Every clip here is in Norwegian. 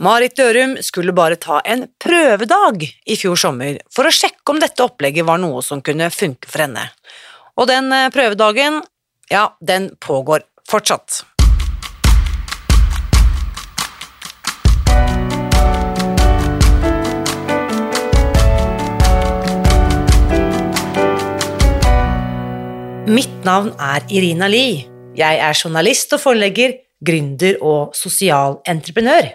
Marit Dørum skulle bare ta en prøvedag i fjor sommer for å sjekke om dette opplegget var noe som kunne funke for henne. Og den eh, prøvedagen, ja, den pågår fortsatt. Mitt navn er Irina Lie. Jeg er journalist og forlegger, gründer og sosial entreprenør.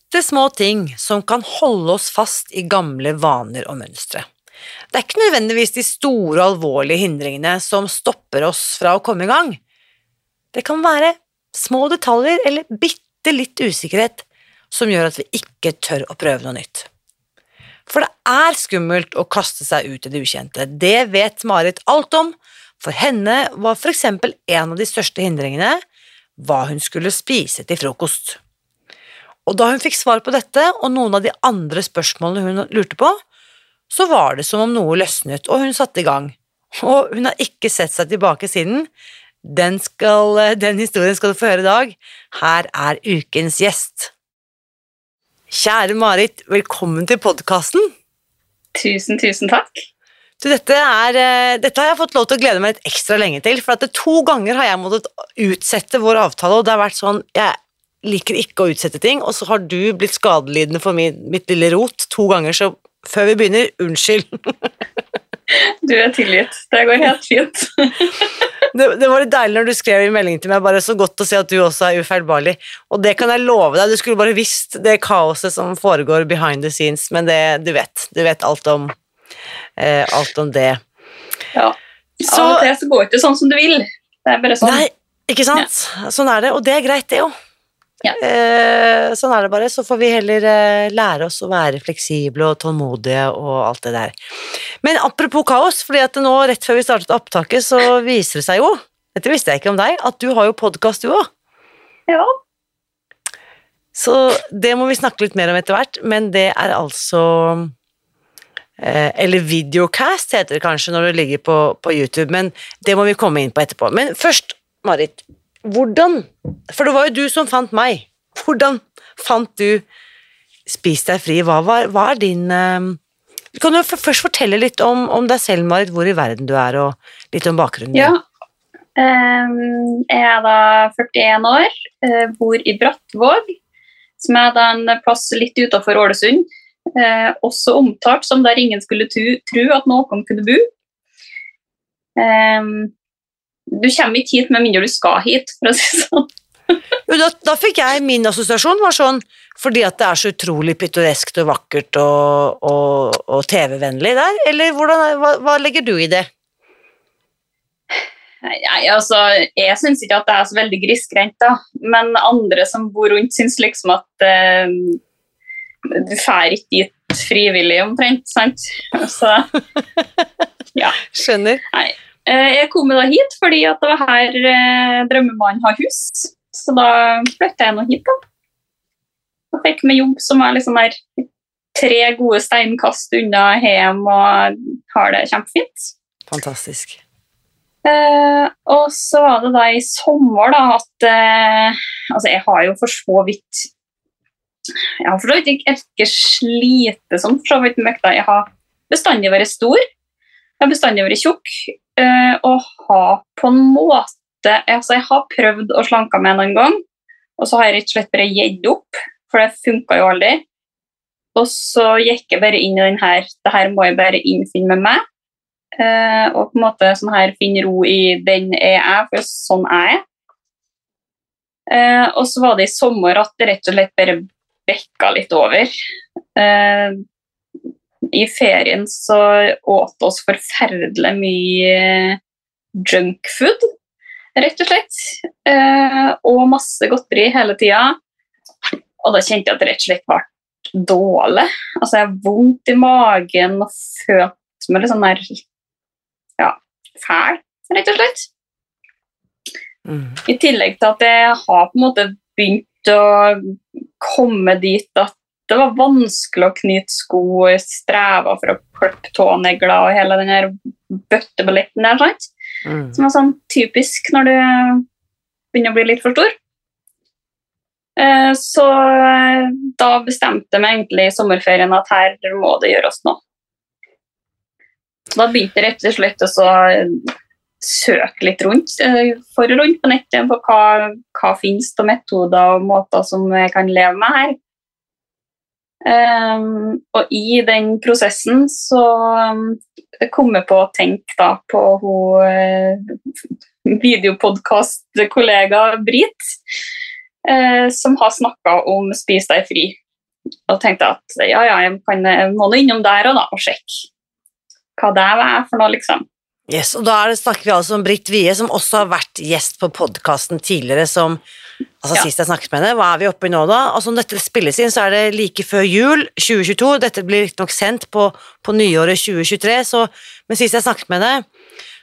små ting som kan holde oss fast i gamle vaner og mønstre. Det er ikke nødvendigvis de store og alvorlige hindringene som stopper oss fra å komme i gang. Det kan være små detaljer eller bitte bitte litt usikkerhet som gjør at vi ikke tør å prøve noe nytt. For det er skummelt å kaste seg ut i det ukjente, det vet Marit alt om. For henne var for eksempel en av de største hindringene hva hun skulle spise til frokost. Og da hun fikk svar på dette og noen av de andre spørsmålene hun lurte på, så var det som om noe løsnet, og hun satte i gang. Og hun har ikke sett seg tilbake siden, den, skal, den, historien skal du få høre i dag. Her er ukens gjest. Kjære Marit, velkommen til podkasten. Tusen, tusen takk. Du, dette, er, eh, dette, har jeg fått lov til å glede meg litt ekstra lenge til, for at det to ganger har jeg måttet utsette vår avtale, og det har vært sånn Jeg liker ikke å utsette ting, og så har du blitt skadelidende for min, mitt lille rot to ganger, så før vi begynner, unnskyld. Du er tilgitt. Det går helt fint. det, det, var litt deilig når du skrev i meldingen til meg, bare så godt å se at du også er ufeilbarlig. Og det kan jeg love deg, du skulle bare visst det kaoset som foregår behind the scenes, men det, du vet. Du vet alt om, eh, alt om det. Ja. Så, Av og til så går det ikke sånn som du vil. Det er bare sånn. Nei, ikke sant. Ja. Sånn er det, og det er greit, det òg. Ja. Eh, sånn er det bare. Så får vi heller eh, lære oss å være fleksible og tålmodige og alt det der. Men apropos kaos, fordi at nå rett før vi startet opptaket, så viser det seg jo, dette visste jeg ikke om deg, at du har jo podkast du òg. Ja. Så det må vi snakke litt mer om etter hvert, men det er altså eh, Eller videocast heter det kanskje når det ligger på, på YouTube, men det må vi komme inn på etterpå. Men først, Marit, hvordan For det var jo du som fant meg. Hvordan fant du Spis deg fri? Hva, var, hva er din uh, Kan du først fortelle litt om, om, deg selv, Marit, hvor i verden du er, og litt om bakgrunnen Ja. Um, jeg er da 41 år, uh, bor i Brattvåg, som er da en plass litt utenfor Ålesund. Uh, også omtalt som der ingen skulle tro at noen kunne bo. Um, du kommer ikke hit med mindre du skal hit, for å si det sånn. jo, da, da, fikk jeg min assosiasjon var sånn fordi at det er så utrolig pittoreskt og vakkert og, og, og TV-vennlig der, eller hvordan, hva, hva, legger du i det? Nei, altså, Jeg syns ikke at det er så veldig grisgrendt, da. Men andre som bor rundt, syns liksom at eh, du drar ikke dit frivillig, omtrent. sant? Så, ja. Skjønner. Nei. Eh, jeg kom da hit fordi at det var her eh, drømmemannen har hus. Så da flytta jeg nå hit, da. Og fikk meg jobb som er liksom der tre gode steinkast unna hjem og har det kjempefint. Fantastisk. Eh, og så var det da i sommer da at eh, Altså, jeg har jo for så vidt Jeg har for så vidt ikke, ikke slitt sånn for så vidt møkta. Jeg har bestandig vært stor. Jeg har bestandig vært tjukk uh, å ha på en måte altså Jeg har prøvd å slanke meg noen gang, og så har jeg rett og slett bare gitt opp, for det funka jo aldri. Og så gikk jeg bare inn i den her Det her må jeg bare innfinne med meg. eh, og på en måte sånn her finne ro i den jeg er for sånn er jeg. Eh, og så var det i sommer at det rett og slett bare bekka litt over. Eh, I ferien så åt oss forferdelig mye junkfood, rett og slett. Eh, og masse godteri hele tida. Og da kjente jeg at det rett og slett ble dårlig. Altså, jeg har vondt i magen og følte meg litt sånn der ja, fæl, rett og slett. Mm. I tillegg til at jeg har på en måte begynt å komme dit at det var vanskelig å knyte sko, jeg streva for å klippe tånegler og hele den der bøtteballetten der. sant? Mm. Som er sånn typisk når du begynner å bli litt for stor. Eh, Så eh, da bestemte jeg meg egentlig i sommerferien at her må det gjøres noe. Da begynte jeg rett og slett å søke litt rundt, eh, for rundt på nettet på hva, hva finnes av metoder og måter som jeg kan leve med her. Um, og i den prosessen så um, kom jeg på å tenke da på hun uh, videopodkastkollega Brit, uh, som har snakka om Spis deg fri. Og tenkte at ja, ja, jeg, kan, må nå innom der og da og sjekke hva det er for noe, liksom. Yes, og da det, snakker vi altså om Britt Wie, som også har vært gjest på podkasten tidligere, som Altså Ja. Sist jeg snakket med henne, hva er vi oppe i nå, da? Altså Når dette spilles inn, så er det like før jul 2022. Dette blir riktignok sendt på, på nyåret 2023, så Men sist jeg snakket med henne,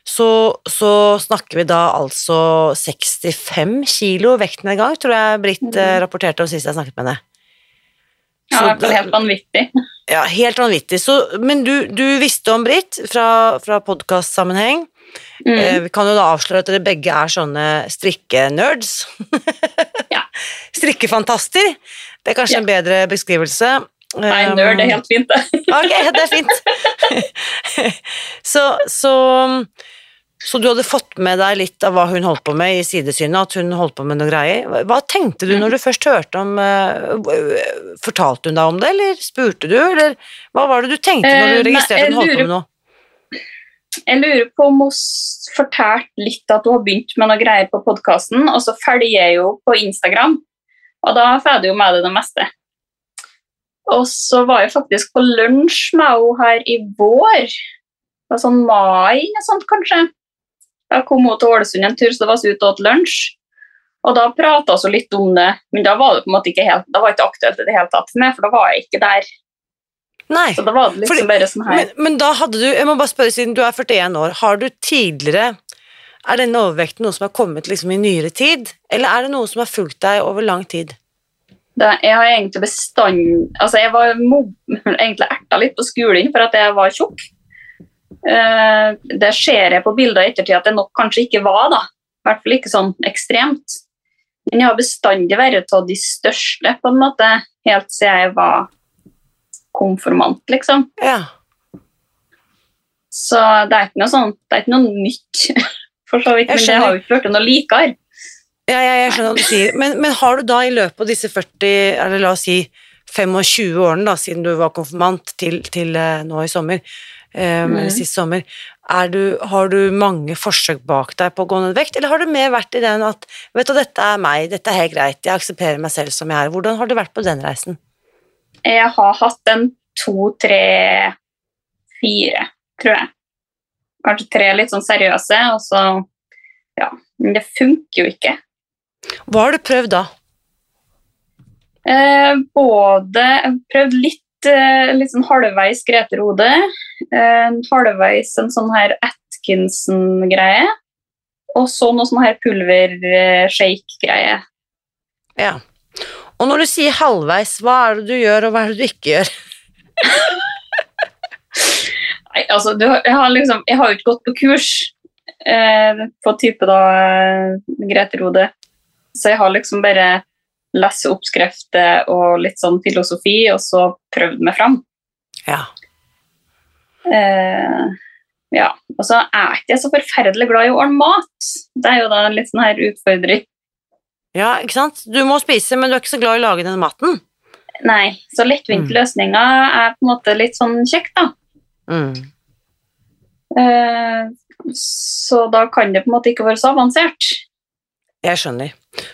så, så snakker vi da altså 65 kilo vektnedgang, tror jeg Britt mm. rapporterte om sist jeg snakket med henne. Ja, det er helt vanvittig. Ja, helt vanvittig. Så, men du, du visste om Britt fra, fra podkastsammenheng. Mm. Eh, vi kan jo da avsløre at dere begge er sånne strikkenerds. Ja. Strikkefantaster. Det er kanskje Ja. en bedre beskrivelse. Nei, Um, nerd er helt fint, det. Ok, det er fint. så, så, så du hadde fått med deg litt av hva hun holdt på med i sidesynet, at hun holdt på med noe greier. Hva- tenkte du når du først hørte om eh, Fortalte hun deg om det, eller spurte du, eller hva var det du tenkte når Eh, du registrerte at hun holdt på med noe? Jeg lurer på om hun fortalte litt at hun har begynt med noe greier på podkasten, og så følger jeg jo på Instagram, og da får jeg med det det meste. Og så var jeg faktisk på lunsj med henne her i vår. Det var sånn mai eller sånt, kanskje. Da kom hun til Ålesund en tur, så det var så ute og åt lunsj. Og da prata vi litt om det, men da var det på en måte ikke helt, da var det ikke aktuelt i det hele tatt for meg, for da var jeg ikke der. Nei. Så da var det liksom Fordi- bare sånn her. Men, men da hadde du, jeg må bare spørre siden du er 41 år, har du tidligere, er denne overvekten noe som har kommet liksom i nyere tid, eller er det noe som har fulgt deg over lang tid? Det, jeg har egentlig bestand... Altså, jeg var egentlig erta litt på skolen for at jeg var tjukk. Eh, det ser jeg på bilder i ettertid at det nok kanskje ikke var, da. I hvert fall ikke sånn ekstremt. Men jeg har bestandig vært av de største, på en måte, helt siden jeg var konformant, liksom. Ja. Så det er ikke noe sånt, det er ikke noe nytt, for så vidt. Men det har jo ikke blitt noe likere. Ja, ja, jeg skjønner hva du sier. Men, men har du da i løpet av disse 40, eller la oss si 25 årene da, siden du var konfirmant til, til eh, nå i sommer, eh, eller Mhm. sist sommer, er du, har du mange forsøk bak deg på å gå ned vekt, eller har du mer vært i den at vet du, dette er meg, dette er helt greit, jeg aksepterer meg selv som jeg er. Hvordan har du vært på den reisen? Jeg har hatt en to, tre, fire, tror jeg. Kanskje tre litt sånn seriøse, og så Ja. Men det funker jo ikke. Hva har du prøvd da? Eh, både prøvd litt, eh, litt sånn halvveis Grete Rode. Eh, halvveis en sånn her Atkinson-greie. Og så noe sånn her pulver-shake-greie. Ja. Og når du sier halvveis, hva er det du gjør, og hva er det du ikke gjør? Nei, altså, du, jeg, har liksom, jeg har jo ikke gått på kurs eh, på type da eh, Grete Rode, så jeg har liksom bare lest oppskrifter og litt sånn filosofi, og så prøvd meg fram. Ja. Eh, ja, og så er jeg ikke så forferdelig glad i å ordne mat. Det er jo da en litt sånn her utfordring. Ja, ikke sant? Du må spise, men du er ikke så glad i å lage den maten. Nei, så lettvinte Mm. løsninger er på en måte litt sånn kjekt, da. Mm. Eh, så da kan det på en måte ikke være så avansert. Jeg skjønner.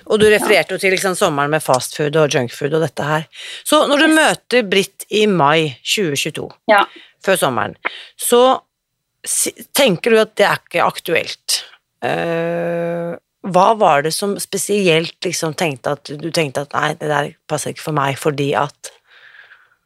Og du refererte jo til liksom, sommeren med fastfood og junkfood og dette her. Så når du møter Britt i mai 2022, Ja. før sommeren, så tenker du at det er ikke aktuelt. Eh, hva var det som spesielt liksom tenkte at du tenkte at nei, det der passer ikke for meg fordi at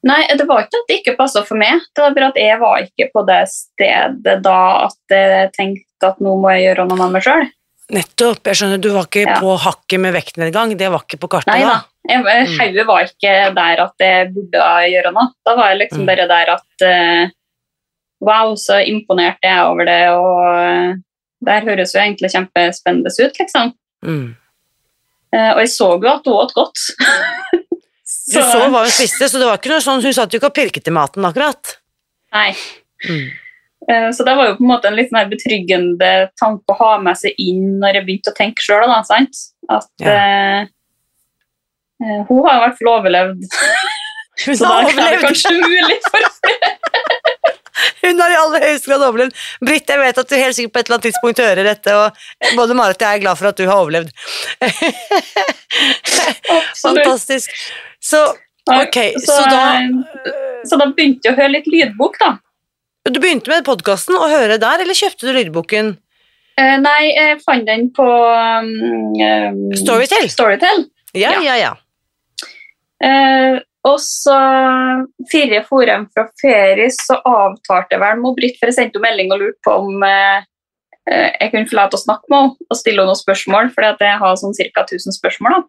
Nei, det var ikke at det ikke passa for meg. Det var bare at jeg var ikke på det stedet da at jeg tenkte at nå må jeg gjøre noe med meg sjøl. Nettopp, jeg skjønner, du var ikke Ja. på hakket med vektnedgang, det var ikke på kartet Nei da? da. Jeg- Mm. Hodet var ikke der at jeg burde gjøre noe. Da var jeg liksom Mm. bare der at eh, Wow, så imponert jeg er over det, og eh, det høres jo egentlig kjempespennende ut, liksom. Mm. Eh, og jeg så jo at hun åt godt. Du så hva hun spiste, så det var ikke noe sånn, hun satt jo ikke og pirket i maten akkurat. Nei. Mm. Eh, Så det var jo på en måte en litt mer betryggende tanke å ha med seg inn når jeg begynte å tenke sjøl. At Ja. eh, hun har i hvert fall overlevd, Hun så har da er det overlevd! kanskje mulig for Hun har i aller høyeste grad overlevd. Britt, jeg vet at du helt sikkert på et eller annet tidspunkt hører dette, og både Marit og jeg er glad for at du har overlevd. Fantastisk. Så, ok, så, så, da eh, så da begynte jeg å høre litt lydbok, da. Du begynte med podkasten å høre der, eller kjøpte du lydboken Eh, nei, jeg fant den på um, Storytel? Storytel. Ja, Ja. ja, ja. Eh, og så fire for hjem fra ferie, så avtalte vel med Britt, for jeg sendte jo melding og lurte på om eh, eh, jeg kunne få lov til å snakke med henne og stille henne noen spørsmål, at jeg har sånn ca. 1000 spørsmål. da.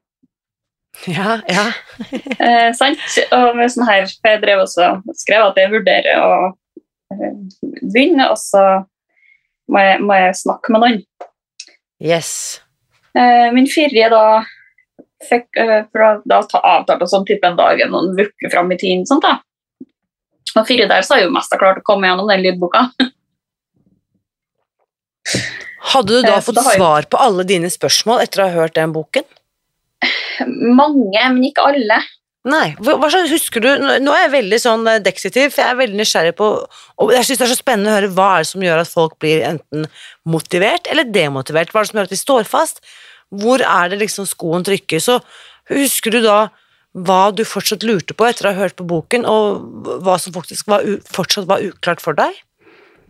ja, ja. Eh, sant? Og med sånn her, for jeg drev også og skrev at jeg vurderer å eh, begynne, og så må jeg, må jeg snakke med noen. Yes. Eh, min ferie da fikk eh, for da, da ta avtalt sånn type en dag noen uker fram i tiden. Sånt, da. Og fire der så har jeg jo mest klart å komme gjennom den lydboka. Hadde du da Eh, fått da svar på alle dine spørsmål etter å ha hørt den boken? Mange, men ikke alle. Nei. Hva, slags husker du Nå er jeg veldig sånn eh, deksitiv, for jeg er veldig nysgjerrig på Og jeg syns det er så spennende å høre hva er det som gjør at folk blir enten motivert eller demotivert. Hva er det som gjør at de står fast? Hvor er det liksom skoen trykker? Så husker du da hva du fortsatt lurte på etter å ha hørt på boken, og hva som faktisk var fortsatt var uklart for deg?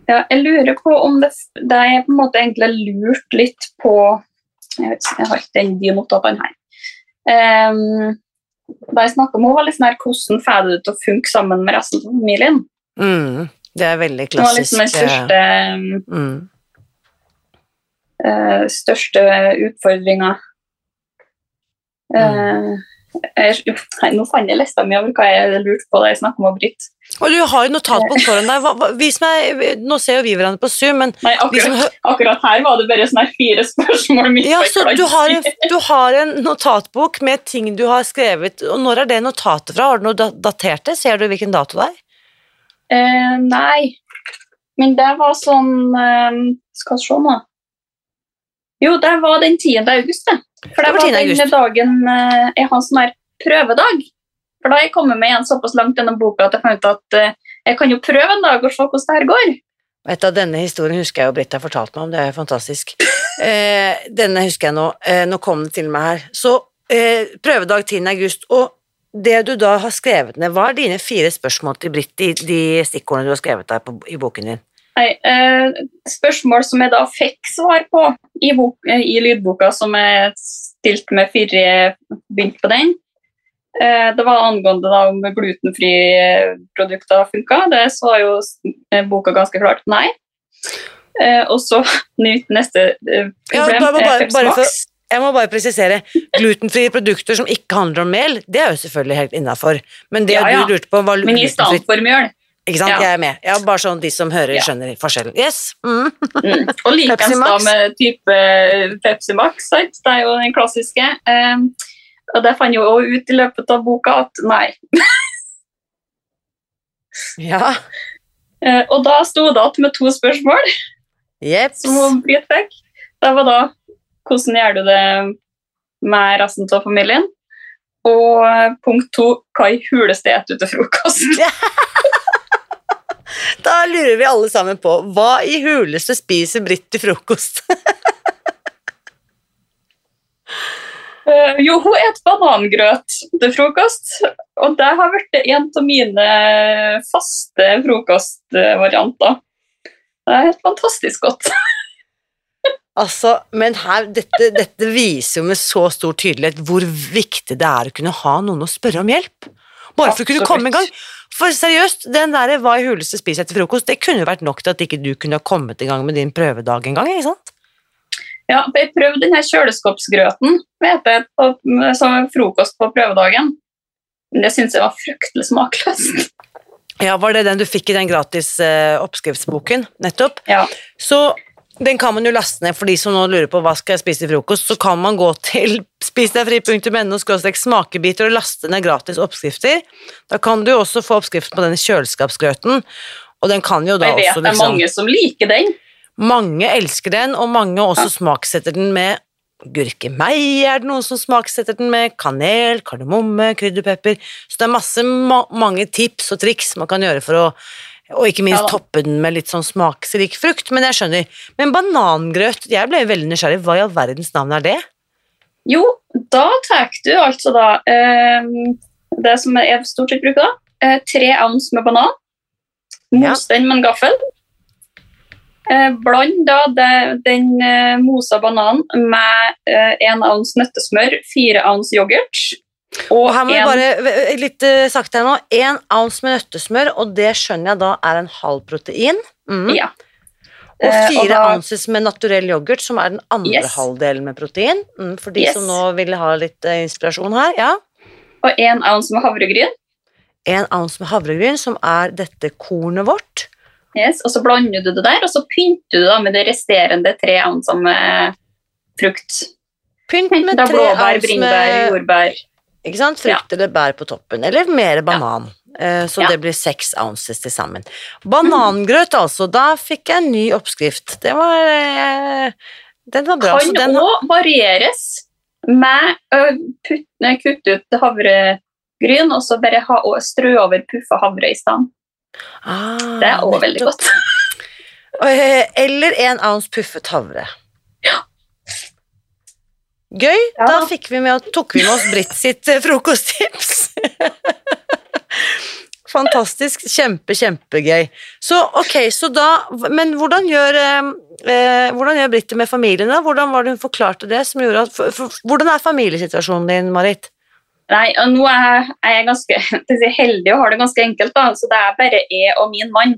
Ja, jeg lurer på om det, det er på en måte egentlig lurt litt på Jeg vet jeg har ikke den de notatene her. Um, da jeg snakket om henne, var litt sånn her, hvordan får du det til å funke sammen med resten av familien? Mm, det er veldig klassisk. Det var liksom den største eh, mm. Eh, største utfordringa. Mm. Eh, jeg- nei, nå fant jeg lista mi over hva jeg lurte på da jeg snakket med Britt. Og du har jo notatbok foran deg. Hva, meg, nå ser jo vi hverandre på Zoom, men Nei, som akkurat, akkurat her var det bare sånne fire spørsmål. Ja, så du har, en, du har en notatbok med ting du har skrevet, og når er det notatet fra? Har du noe datert det? Ser du hvilken dato det er? Eh, nei, men det var sånn eh, Skal vi se nå. Jo, det var den 10. august, det. For Det det var var den dagen eh, jeg har sånn her prøvedag. For da har jeg kommet meg igjen såpass langt gjennom boka at jeg fant ut at eh, jeg kan jo prøve en dag og se hvordan det her går. Vet du, Denne historien husker jeg jo Britt har fortalt meg om, det er fantastisk. Eh, denne husker jeg nå. Eh, nå kom den til meg her. Så eh, prøvedag 10. august, og det du da har skrevet ned, hva er dine fire spørsmål til Britt, de, de stikkordene du har skrevet der på, i boken din? Nei, eh, spørsmål som jeg da fikk svar på i, eh, i lydboka som jeg stilte med før jeg begynte på den. Eh, det var angående da om glutenfrie produkter funka. Det sa jo eh, boka ganske klart nei. Eh, og så neste problem Ja, bare- er Pepsi Max. Jeg må bare presisere, glutenfrie produkter som ikke handler om mel, det er jo selvfølgelig helt innafor. Men det Ja, ja. du lurte på, var Men i glutenfritt. stedet for mjøl. Ikke sant? Ja. Jeg er med. Ja, bare sånn de som hører, skjønner forskjellen. Yes. Mm. Mm. Og likens da med type eh, Pepsi Max. Sant? Det er jo den klassiske. Um, og det fant jeg jo også ut i løpet av boka at nei. Ja. Uh, og da sto det igjen med to spørsmål Jeps. som hun Britt fikk. Det var da hvordan gjør du det med resten av familien? Og punkt to hva i huleste spiser du til frokost? Da lurer vi alle sammen på hva i huleste spiser Britt til frokost? Eh, jo, hun et banangrøt til frokost, og det har blitt en av mine faste frokostvarianter. Det er helt fantastisk godt. Altså, men her, dette, dette viser jo med så stor tydelighet hvor viktig det er å kunne ha noen å spørre om hjelp. Bare for å kunne komme i gang. For seriøst, den der hva i huleste spiser etter frokost, det kunne jo vært nok til at ikke du kunne ha kommet i gang med din prøvedag en gang, ikke sant? Ja, jeg prøvde denne kjøleskapsgrøten vet jeg, på, som frokost på prøvedagen. Men det syns jeg var fryktelig smakløst. Ja, var det den du fikk i den gratis eh, oppskriftsboken, nettopp? Ja. Så den kan man jo laste ned for de som nå lurer på hva skal jeg spise til frokost, så kan man gå til spisdegfri.no smakebiter og laste ned gratis oppskrifter. Da kan du også få oppskriften på denne kjøleskapsgrøten, og den kan jo da Jeg vet også det er liksom mange som liker den. Mange elsker den, og mange også smaksetter den med gurkemeie er det noen som smaksetter den med, kanel, kardemomme, krydderpepper. Så det er masse ma mange tips og triks man kan gjøre for å og ikke minst Ja toppe den med litt sånn smaksrik frukt, men jeg skjønner. Men banangrøt, jeg ble veldig nysgjerrig, hva i all verdens navn er det? Jo, da tar du altså da eh, det som jeg stort sett bruker da, eh, tre ounce med banan. Ja. Mos den med en gaffel. Eh, bland da det, den eh, mosa bananen med eh, en ounce nøttesmør, fire ounce yoghurt. Og her må vi bare, litt eh, sakte her nå, en ounce med nøttesmør, og det skjønner jeg da er en halv protein. Mm. Ja. Og Eh, fire da- ounces med naturell yoghurt, som er den andre Yes. halvdelen med protein. Mm, for de Yes. som nå vil ha litt uh, inspirasjon her, ja. Og en ounce med havregryn. En ounce med havregryn, som er dette kornet vårt. Yes, og så blander du det der, og så pynter du da med de resterende tre ounce med frukt. Pynt med Da tre blåbær, ounce bringebær, med jordbær. Ikke sant? frukt eller bær på toppen, eller mer banan. Eh, Så det blir seks ounces til sammen. Banangrøt, altså. Da fikk jeg en ny oppskrift. Det var eh, Den var bra. kan den, òg varieres med å kutte ut havregryn og så bare ha, strø over puffa havre i stedet. ah, Det er òg veldig godt. Eh, Eller en ounce puffet havre. Gøy. Ja. Da fikk vi med, tok vi med oss Britt sitt eh, frokosttips. Fantastisk. Kjempe, kjempegøy. Så ok, så da Men hvordan gjør, eh, eh, hvordan gjør Britt det med familien? da? Hvordan var det hun forklarte det? som gjorde at, for, for, Hvordan er familiesituasjonen din, Marit? Nei, og nå er jeg, jeg ganske si, heldig og har det ganske enkelt, da, så det er bare jeg og min mann.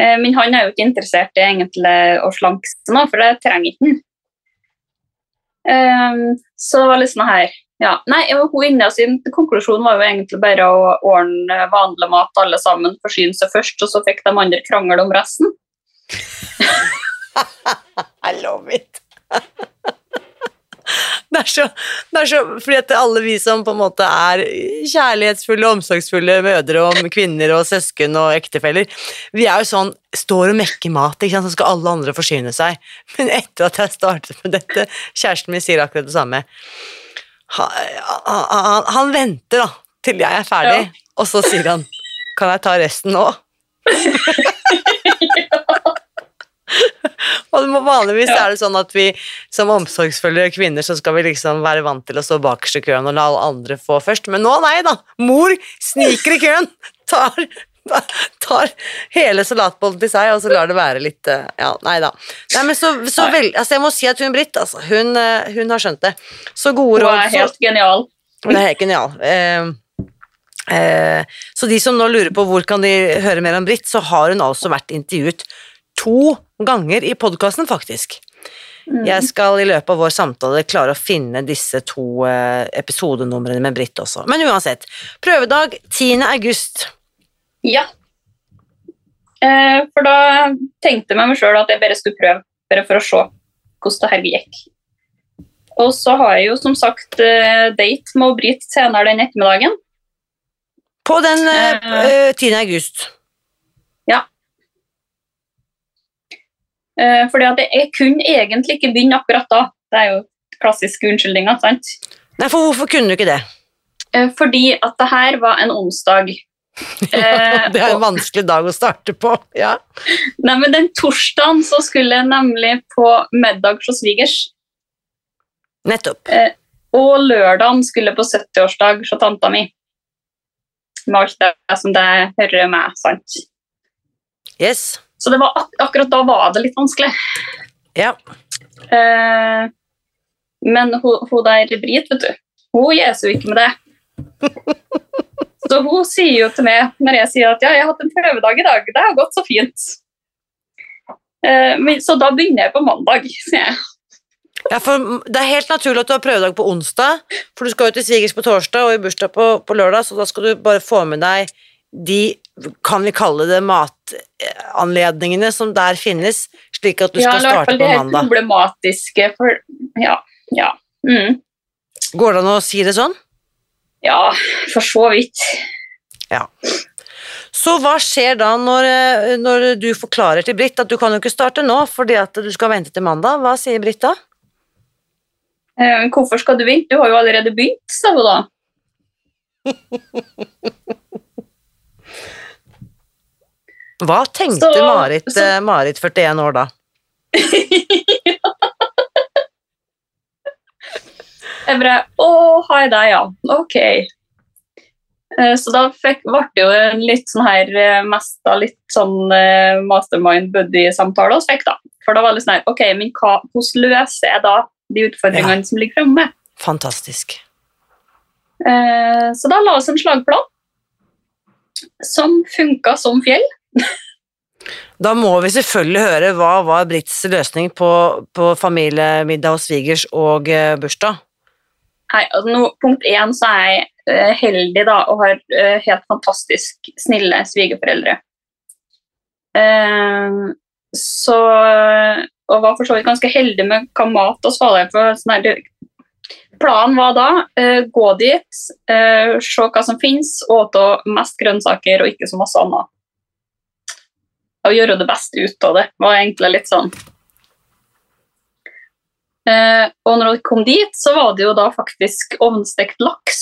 Eh, Men han er jo ikke interessert i egentlig å slanke seg nå, for det trenger ikke han. Eh, Så det var litt sånn her ja. Nei, hun inne sin konklusjon var jo egentlig bare å ordne vanlig mat alle sammen, forsyne seg først, og så fikk de andre krangle om resten. I love it. Det er, så, det er så Fordi at alle vi som på en måte er kjærlighetsfulle, og omsorgsfulle mødre og kvinner og søsken og ektefeller, vi er jo sånn Står og mekker mat, ikke sant, så skal alle andre forsyne seg. Men etter at jeg startet med dette, kjæresten min sier akkurat det samme. Han, han, han venter da til jeg er ferdig, og så sier han Kan jeg ta resten nå? Og vanligvis Ja. er det sånn at vi som omsorgsfulle kvinner så skal vi liksom være vant til å stå bakerst i køen og la alle andre få først, men nå nei da. Mor sniker i køen, tar, tar hele salatbollen til seg, og så lar det være litt eh, Ja, nei da. Nei, men så, så Nei. vel, altså jeg må si at hun Britt, altså, hun, eh, hun har skjønt det. Så gode Hun råd. er så- helt genial. Hun er helt genial. Eh, eh, så de som nå lurer på hvor kan de høre mer om Britt, så har hun altså vært intervjuet to ganger i podkasten, faktisk. Mm. Jeg skal i løpet av vår samtale klare å finne disse to eh, episodenumrene med Britt også. Men uansett. Prøvedag 10. august. Ja. Eh, for da tenkte jeg meg sjøl at jeg bare skulle prøve, bare for å se hvordan det her gikk. Og så har jeg jo som sagt eh, date med Britt senere den ettermiddagen. På den eh, Eh. eh, 10. august. Eh, fordi at jeg, kunne egentlig ikke begynne akkurat da. Det er jo klassiske unnskyldninger, sant? Nei, for hvorfor kunne du ikke det? Eh, fordi at det her var en onsdag. ja, Det er en vanskelig dag å starte på. Ja. Nei, men Den torsdagen så skulle jeg nemlig på middag hos svigers. Nettopp. Og lørdagen skulle jeg på 70-årsdag hos tanta mi. Med alt det som det hører med. sant? Yes. Så det var ak akkurat da var det litt vanskelig. Ja. Eh, men hun, hun der Brit, vet du, hun gir jo ikke med det. Så hun sier jo til meg når jeg sier at ja, jeg har hatt en prøvedag i dag, det har gått så fint. Eh, men, så da begynner jeg på mandag, sier jeg. Ja, for Det er helt naturlig at du har prøvedag på onsdag, for du skal jo til svigers på torsdag og i bursdag på, på lørdag, så da skal du bare få med deg de, kan vi kalle det matanledningene som der finnes, slik at du Ja, skal Ja, i hvert fall det problematiske, for ja, ja. Mm. Går det an å si det sånn? Ja, for så vidt. Så hva skjer da når, når du forklarer til Britt at du kan jo ikke starte nå fordi at du skal vente til mandag? Hva sier Britt da? Eh, hvorfor skal du vente? Du har jo allerede begynt, sa hun da. Hva tenkte Så- Marit, så- eh, Marit 41 år da? Jeg bare Å, hei deg, ja. Ok. Eh, Så da fikk, ble det jo en litt sånn her eh, mest av litt sånn mastermind buddy-samtale hos fikk, da. For da var det sånn her Ok, men hva, hvordan løser jeg da de utfordringene som ligger framme? Fantastisk. Så da la oss en slagplan som funka som fjell. Da må vi selvfølgelig høre hva var Britts løsning på, på familiemiddag hos svigers og eh, bursdag. Hei, altså nå, punkt én så er jeg eh, heldig da, og har eh, helt fantastisk snille svigerforeldre. Eh, så Og var for så vidt ganske heldig med hva mat og svale for. Sånn her, planen var da eh, gå dit, eh, se hva som finnes, og spise mest grønnsaker og ikke så masse annet. Og gjøre det beste ut av det. var egentlig litt sånn Eh, og når jeg kom dit, så var det jo da faktisk ovnstekt laks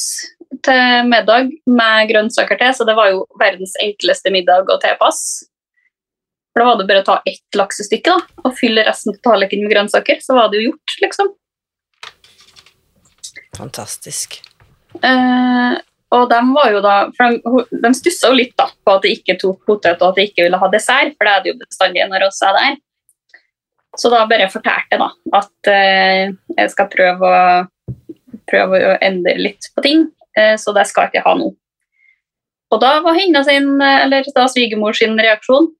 til middag med grønnsaker til, så det var jo verdens enkleste middag og tilpass. For da var det bare å ta ett laksestykke da, og fylle resten av tallerkenen med grønnsaker, så var det jo gjort, liksom. Fantastisk. Eh, og de var jo da, for de, de stussa jo litt da, på at de ikke tok potet og at de ikke ville ha dessert, for det er det jo bestandig når oss er der. Så da bare fortalte jeg da at eh, jeg skal prøve å, prøve å endre litt på ting, eh, så det skal ikke ha nå. Og da var henne sin, eller da svigermor sin reaksjon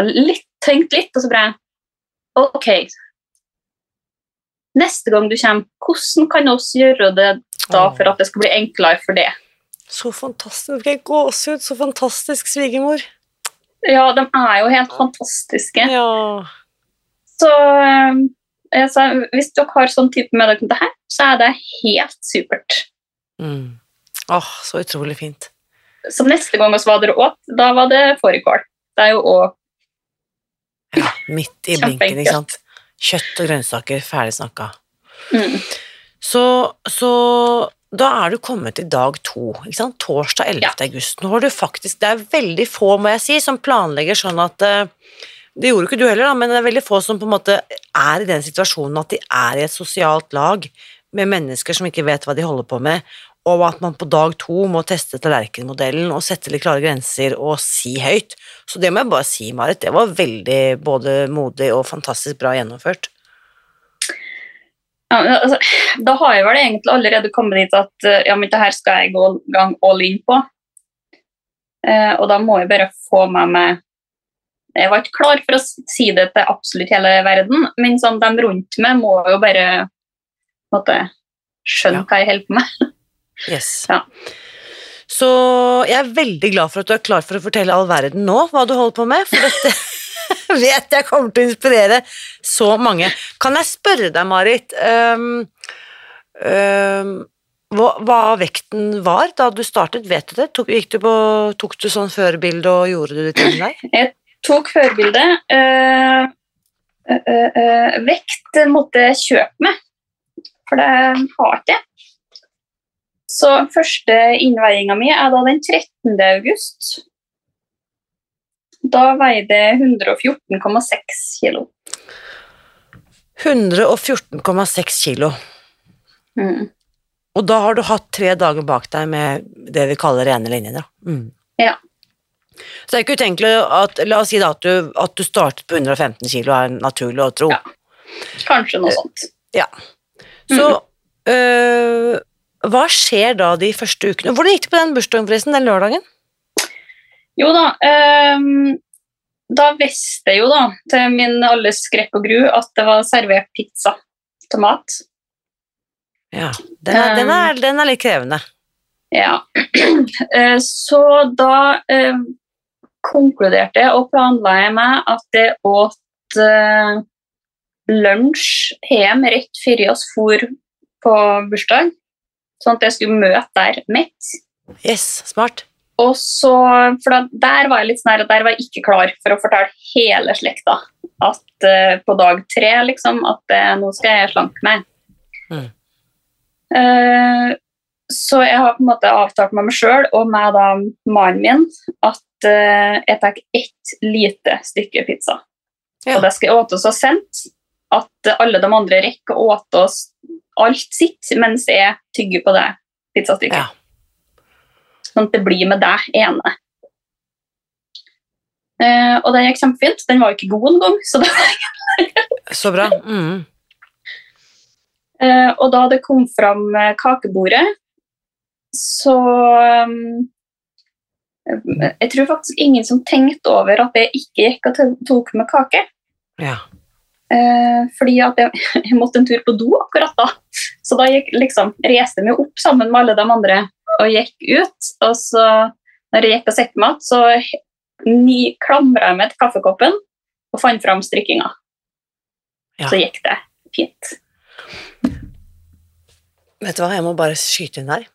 litt, tenkt litt, og så jeg ok, neste gang du kommer, hvordan kan oss gjøre det da for at det skal bli enklere for det? Så fantastisk. Jeg gåsehud. Så fantastisk svigermor. Ja, de er jo helt fantastiske. Ja. Så sa, hvis dere har sånn type med dere det her, så er det helt supert. Mm. Åh, så utrolig fint. Så neste gang vi var der åt, da var det fårikål. Det er jo òg Ja, midt i blinken, ikke sant. Kjøtt og grønnsaker, ferdig snakka. mm, Så, så da er du kommet til dag to, ikke sant? torsdag 11. Ja. august. Nå har du faktisk, det er veldig få, må jeg si, som planlegger sånn at eh, Det gjorde ikke du heller, da, men det er veldig få som på en måte er i den situasjonen at de er i et sosialt lag med mennesker som ikke vet hva de holder på med, og at man på dag to må teste tallerkenmodellen og sette litt klare grenser og si høyt. Så det må jeg bare si, Marit, det var veldig både modig og fantastisk bra gjennomført. ja, altså, Da har jeg vel egentlig allerede kommet dit at eh, ja, men det her skal jeg gå gang all in på. Eh, og da må jeg bare få med meg Jeg var ikke klar for å si det til absolutt hele verden, men sånn, de rundt meg må jo bare måtte, skjønne Ja. hva jeg holder på med. Yes. Ja. Så jeg er veldig glad for at du er klar for å fortelle all verden nå hva du holder på med, for dette vet jeg kommer til å inspirere så mange. Kan jeg spørre deg, Marit, um, um, hva, hva vekten var da du startet? Vet du det? Tok, du på, tok du sånn førbilde og gjorde du det til deg? Jeg Tok førbilde. eh, eh, eh, eh, vekt måtte jeg kjøpe med, for det har ikke jeg. Så første innveiinga mi er da den 13. august. Da veier det 114,6 kilo. 114,6 kilo. Mm. Og da har du hatt tre dager bak deg med det vi kaller rene linjer. Da. Mm. Ja. Så det er ikke utenkelig at La oss si da at du, at du startet på 115 kilo, er naturlig å tro. Ja. Kanskje noe sånt. Ja. Så øh, hva skjer da de første ukene? Hvordan gikk det på den bursdagen, forresten, den lørdagen? Jo da, um, da visste jeg jo da, til min alles skrekk og gru, at det var servert pizza til mat. Ja, den er, den er, den er litt krevende. Ja. Eh, Så da um, konkluderte jeg og planla jeg med at jeg åt uh, lunsj hjem rett før oss for på bursdag, sånn at jeg skulle møte der mett. Yes, smart. Og så, for da, Der var jeg litt sånn her, at der var jeg ikke klar for å fortelle hele slekta at uh, på dag tre liksom, at uh, nå skal jeg slanke meg. Mm. Uh, så jeg har på en måte avtalt med meg sjøl og med da mannen min at jeg tar ett lite stykke pizza. Ja. Og det skal jeg åte så sent at alle de andre rekker å åte oss alt sitt mens jeg tygger på det pizzastykket. Ja. Sånn at det blir med deg ene. Uh, og det gikk kjempefint. Den var jo ikke god engang. Så det, Så bra. Mm. Uh, og da det kom fram eh, kakebordet, så um, Jeg tror faktisk ingen som tenkte over at jeg ikke gikk og tok med kake. Ja. Eh, fordi at jeg, jeg måtte en tur på do akkurat da. Så da gikk, liksom, reiste jeg meg opp sammen med alle de andre og gikk ut. Og så, når jeg gikk og satte meg igjen, så klamra jeg meg til kaffekoppen og fant fram strikkinga. Ja. Så gikk det fint. Vet du hva, jeg må bare skyte inn der.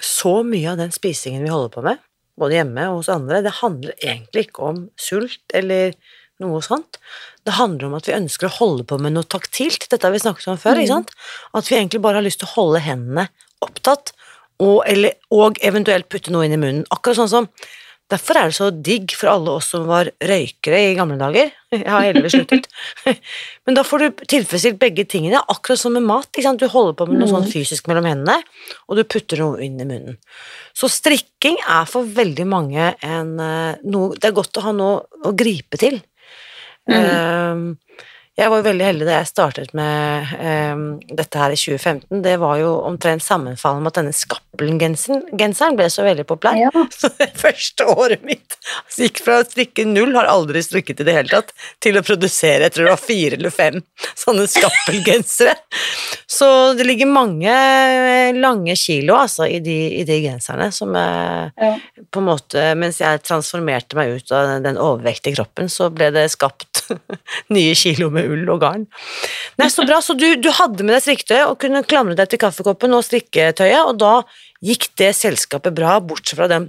Så mye av den spisingen vi holder på med, både hjemme og hos andre, det handler egentlig ikke om sult eller noe sånt. Det handler om at vi ønsker å holde på med noe taktilt. Dette har vi snakket om før. ikke sant? At vi egentlig bare har lyst til å holde hendene opptatt, og, eller, og eventuelt putte noe inn i munnen. Akkurat sånn som Derfor er det så digg for alle oss som var røykere i gamle dager. Jeg har heldigvis sluttet. Men da får du tilfredsstilt begge tingene, akkurat som med mat. Du holder på med noe sånn fysisk mellom hendene, og du putter noe inn i munnen. Så strikking er for veldig mange en eh, noe Det er godt å ha noe å gripe til. Eh, jeg var veldig heldig da jeg startet med eh, dette her i 2015. Det var jo omtrent sammenfallende med at denne Skappelen-genseren ble så veldig populær. Ja. Så det første året mitt altså gikk fra å strikke null, har aldri strikket i det hele tatt, til å produsere, jeg tror det var fire eller fem sånne skappelgensere. Så det ligger mange lange kilo altså, i, de, i de genserne som er Ja. på en måte Mens jeg transformerte meg ut av den overvektige kroppen, så ble det skapt nye kilo med ull og garn. Nei, Så bra. Så du, du hadde med deg strikketøyet og kunne klamre deg til kaffekoppen og strikketøyet, og da gikk det selskapet bra, bortsett fra den,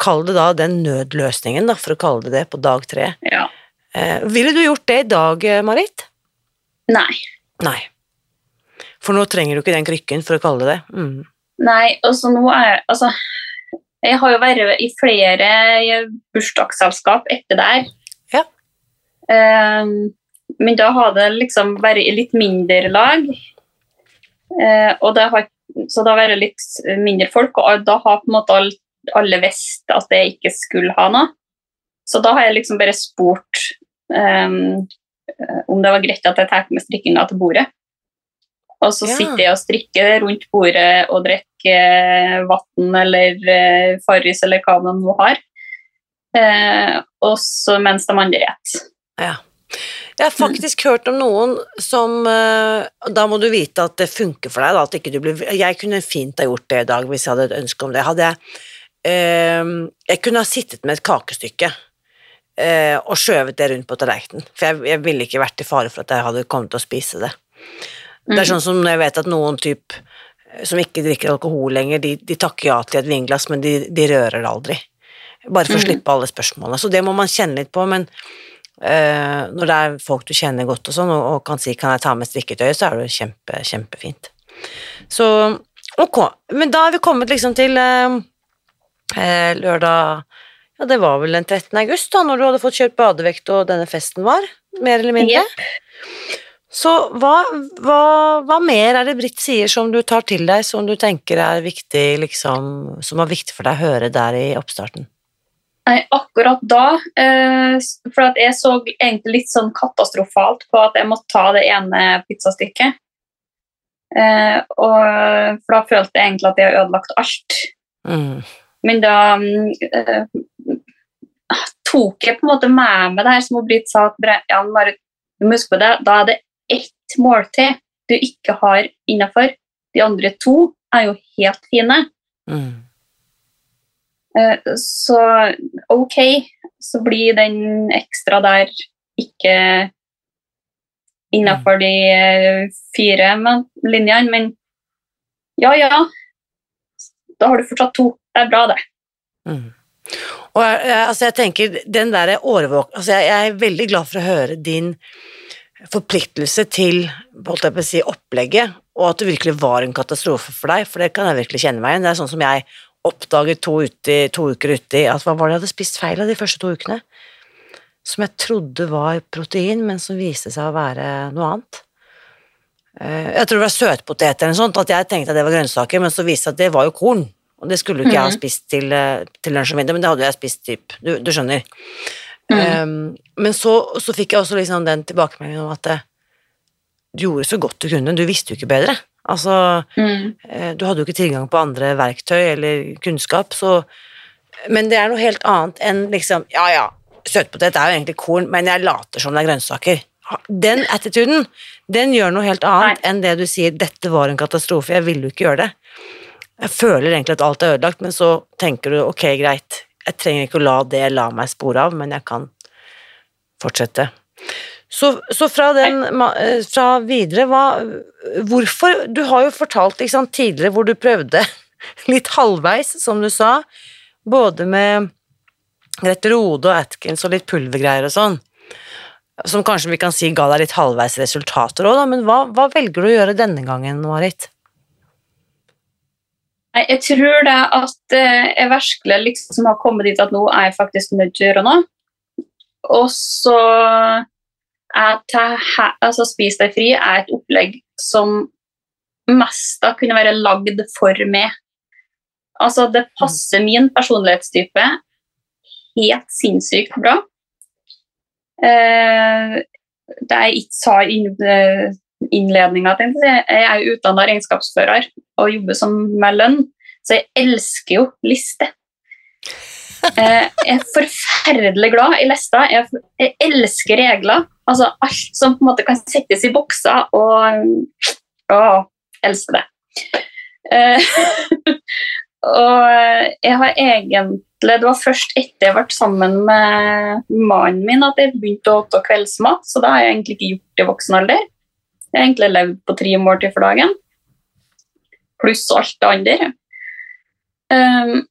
kall det da den nødløsningen, da, for å kalle det det, på dag tre. ja. Eh, ville du gjort det i dag, eh, Marit? Nei. Nei. For nå trenger du ikke den krykken, for å kalle det det. Mm. Nei, altså nå er jeg Altså, jeg har jo vært i flere bursdagsselskap etter der. Ja. Ehm, men da har det liksom i litt mindre lag. Eh, og det har, så det har vært litt mindre folk, og da har på en måte all, alle visst at jeg ikke skulle ha noe. Så da har jeg liksom bare spurt eh, om det var greit at jeg tar med strikkinga til bordet. Og så Ja. sitter jeg og strikker rundt bordet og drikker vann eller eh, Farris eller hva man nå har. Eh, og så mens de andre spiser. Ja. Jeg har faktisk hørt om noen som eh, Da må du vite at det funker for deg. Da, at ikke du blir, jeg kunne fint ha gjort det i dag hvis jeg hadde et ønske om det. Hadde jeg, eh, jeg kunne ha sittet med et kakestykke eh, og skjøvet det rundt på tallerkenen. For jeg, jeg ville ikke vært i fare for at jeg hadde kommet til å spise det. Det er sånn som når jeg vet at noen typ som ikke drikker alkohol lenger, de, de takker ja til et vinglass, men de, de rører det aldri. Bare for å Mhm. slippe alle spørsmålene. Så det må man kjenne litt på, men eh, når det er folk du kjenner godt og sånn, og, og kan si 'kan jeg ta med strikketøyet', så er det jo kjempe, kjempefint. Så, Ok, men da har vi kommet liksom til uh, uh, lørdag Ja, det var vel den 13. august, da, når du hadde fått kjørt badevekt og denne festen var, mer eller mindre. Så hva, hva, hva mer er det Britt sier som du tar til deg, som du tenker er viktig, liksom, som var viktig for deg å høre der i oppstarten? Nei, akkurat da eh, For at jeg så egentlig litt sånn katastrofalt på at jeg måtte ta det ene pizzastykket. Eh, og for da følte jeg egentlig at jeg har ødelagt alt. Mm. Men da eh, tok jeg på en måte med meg det her som Britt sa. at ja, bare, du må huske på det, Da er det ett måltid du ikke har innafor. De andre to er jo helt fine. Mm. Eh, Så ok, så blir den ekstra der ikke innafor de eh, fire linjene, men ja, ja. Da har du fortsatt to. Det er bra, det. Mm. Og altså jeg tenker, den der årvåk... Altså jeg, jeg er veldig glad for å høre din forpliktelse til holdt jeg på å si, opplegget, og at det virkelig var en katastrofe for deg, for det kan jeg virkelig kjenne meg igjen. Det er sånn som jeg oppdaget to, uti, to uker uti at hva var det jeg hadde spist feil av de første to ukene? Som jeg trodde var protein, men som viste seg å være noe annet. Eh, Jeg tror det var søtpoteter eller noe sånt, at jeg tenkte at det var grønnsaker, men så viste det seg at det var jo korn. Og det skulle jo ikke jeg ha Mhm. spist til, eh, til lunsj og middag, men det hadde jeg spist typ, du, du skjønner. Mm. Um, men så, så fikk jeg også liksom den tilbakemeldingen om at eh, du gjorde så godt du kunne, du visste jo ikke bedre. Altså, Mm. eh, du hadde jo ikke tilgang på andre verktøy eller kunnskap, så Men det er noe helt annet enn liksom Ja, ja, søtpotet er jo egentlig korn, men jeg later som det er grønnsaker. Den attituden, den gjør noe helt annet enn det du sier 'dette var en katastrofe, jeg ville jo ikke gjøre det'. Jeg føler egentlig at alt er ødelagt, men så tenker du 'ok, greit, jeg trenger ikke å la det la meg spore av, men jeg kan fortsette'. Så, så fra den eh, fra videre, hva Hvorfor Du har jo fortalt sant, tidligere hvor du prøvde litt halvveis, som du sa, både med Grete Rode og Atkins og litt pulvergreier og sånn, som kanskje vi kan si ga deg litt halvveis resultater òg, men hva, hva velger du å gjøre denne gangen, Marit? Jeg tror det at eh, jeg virkelig liksom har kommet dit at nå er jeg faktisk nødt til å gjøre noe. Og så altså Spis deg fri er et opplegg som mest da kunne være lagd for meg. Altså, det passer min personlighetstype helt sinnssykt bra. Eh, det jeg ikke sa i innledninga, jeg, er utdanna regnskapsfører og jobber som med lønn, så jeg elsker jo lister. Eh, jeg er forferdelig glad i lister. Jeg, jeg elsker regler. Altså alt som på en måte kan settes i bokser og Å, elsker det. Eh, og jeg har egentlig Det var først etter jeg ble sammen med mannen min at jeg begynte å ta kveldsmat, så det har jeg egentlig ikke gjort i voksen alder. Jeg har egentlig levd på tre måltider for dagen, pluss alt det andre. Um,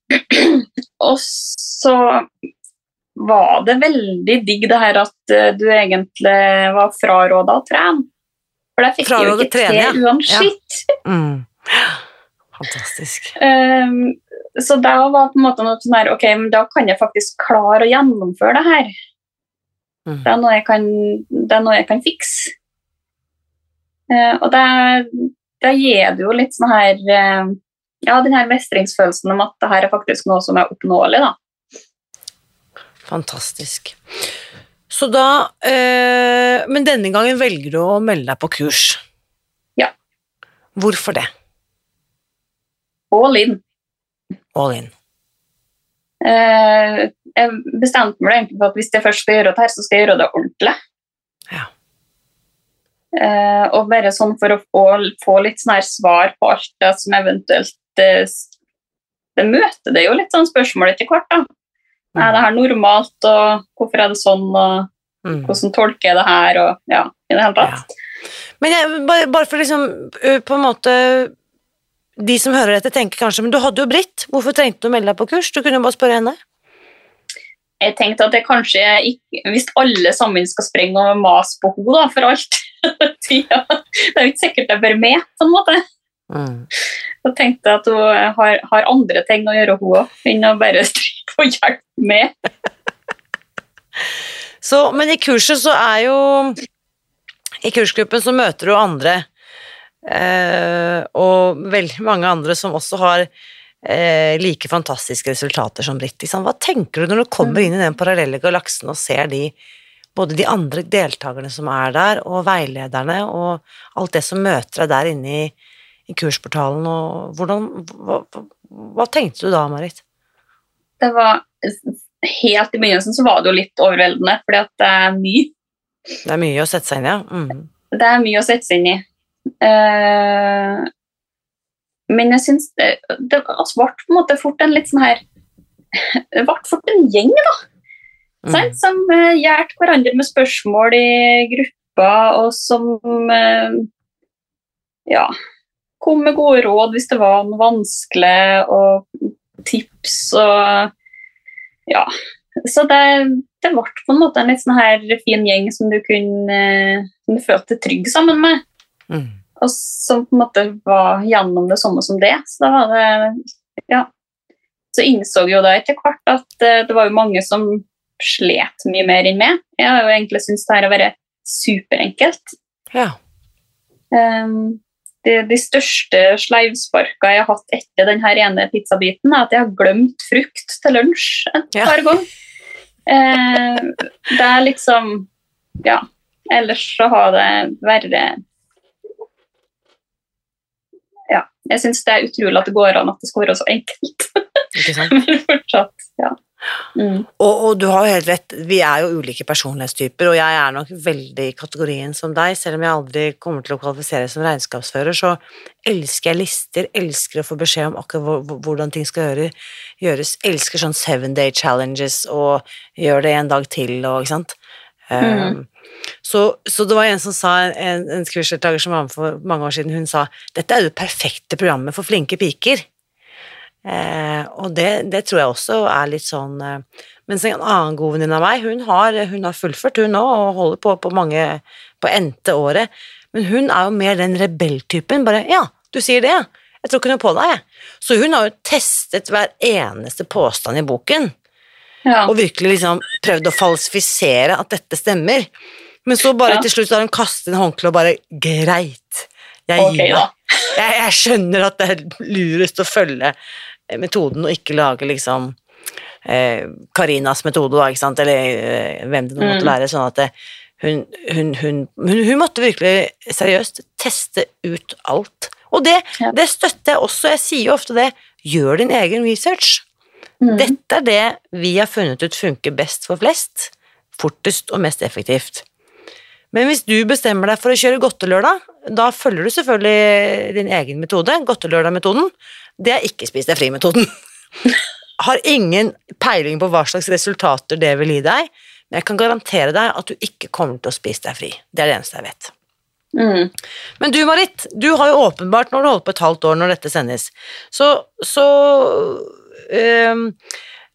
og så var det veldig digg det her at eh, du egentlig var fraråda å trene. For det fikk jeg jo ikke trene, til uansett. Mm. Fantastisk. Um, så da var på en måte noe sånn her Ok, men da kan jeg faktisk klare å gjennomføre det her. Mm. Det er noe jeg kan, det er noe jeg kan fikse. Uh, og det, det gir det jo litt sånn her uh, Ja, den her mestringsfølelsen om at det her er faktisk noe som er oppnåelig, da. Fantastisk. Så da eh, Men denne gangen velger du å melde deg på kurs. Ja. Hvorfor det? All in. All in. Eh, jeg bestemte meg egentlig for at hvis jeg først skal gjøre det her, så skal jeg gjøre det ordentlig. Ja. Eh, og bare sånn for å få, få litt sånn her svar på alt det som eventuelt det, Det møter det jo litt sånn spørsmål etter hvert, da. Er det her normalt, og hvorfor er det sånn, og Mm. hvordan tolker jeg det her, og ja, i det hele tatt. Men jeg, bare, bare for liksom på en måte De som hører dette, tenker kanskje Men du hadde jo Britt. Hvorfor trengte du å melde deg på kurs? Du kunne jo bare spørre henne. Jeg tenkte at det kanskje ikke Hvis alle sammen skal sprenge og mase på henne for alt Det er jo ikke sikkert jeg bør med, på en måte. Mm. Og tenkte at hun har, har andre ting å gjøre, hun òg, enn å bare stryke og hjelpe med. Så, men i kurset så er jo I kursgruppen så møter du andre, eh, og veldig mange andre som også har eh, like fantastiske resultater som Britt. Liksom. Hva tenker du når du kommer inn i den parallelle galaksen og ser de både de andre deltakerne som er der, og veilederne, og alt det som møter deg der inne i, i kursportalen, og hvordan hva, hva, tenkte du da, Marit? Det var Helt i begynnelsen så var det jo litt overveldende, fordi at det er mye. Det er mye å sette seg inn i, ja. Mm. Det er mye å sette seg inn i. Uh, men jeg syns det, det altså, ble på en måte fort en litt sånn her Det ble fort en gjeng, da. Mm. Sånn, Som uh, hjalp hverandre med spørsmål i gruppa, og som uh, ja, kom med gode råd hvis det var noe vanskelig, og tips og ja. Så det, det ble på en måte en litt sånn her fin gjeng som du kunne som du følte deg trygg sammen med, Mm. og som på en måte var gjennom det samme som det. Så da var det ja. Så innså jo da etter hvert at eh, det var jo mange som slet mye mer enn meg. Jeg har jo egentlig syntes det her har vært superenkelt. Ja. Um, de, de største sleivsparka jeg har hatt etter denne ene pizzabiten, er at jeg har glemt frukt til lunsj et Ja. par ganger. Eh, det er liksom Ja. Ellers så har det vært Ja. Jeg syns det er utrolig at det går an at det skal være så enkelt. Ikke sant? Men fortsatt, ja. Mm. Og, og du har jo helt rett, vi er jo ulike personlighetstyper, og jeg er nok veldig i kategorien som deg, selv om jeg aldri kommer til å kvalifisere som regnskapsfører, så elsker jeg lister, elsker å få beskjed om akkurat hvor- hvor- hvordan ting skal gjøre, gjøres, elsker sånn seven day challenges og gjør det en dag til og ikke sant. Um, så, så det var en som sa, en, en som var med for mange år siden, hun sa dette er jo det perfekte programmet for flinke piker. Eh, og det, det tror jeg også er litt sånn eh, Mens en annen god venninne av meg, hun har, hun har fullført hun nå, og holder på på mange på endte året, men hun er jo mer den rebelltypen. Bare 'ja, du sier det. Jeg tror ikke noe på deg', jeg. Så hun har jo testet hver eneste påstand i boken, Ja. og virkelig liksom prøvd å falsifisere at dette stemmer. Men så bare Ja. til slutt har hun kastet inn håndkleet og bare 'greit, jeg okay, gir meg'. Jeg, jeg skjønner at det er lurest å følge metoden og ikke lage liksom eh, Karinas metode, da, ikke sant, eller eh, hvem det nå måtte Mm. være, sånn at det, hun, hun, hun, hun, hun måtte virkelig seriøst teste ut alt. Og det, Ja. det støtter jeg også, jeg sier jo ofte det, gjør din egen research. Mm. Dette er det vi har funnet ut funker best for flest, fortest og mest effektivt. Men hvis du bestemmer deg for å kjøre godtelørdag, da følger du selvfølgelig din egen metode, godtelørdag-metoden. Det er ikke spis deg fri-metoden. Har ingen peiling på hva slags resultater det vil gi deg, men jeg kan garantere deg at du ikke kommer til å spise deg fri. Det er det eneste jeg vet. Mm. Men du, Marit, du har jo åpenbart, når du holdt på et halvt år når dette sendes, så, så øhm,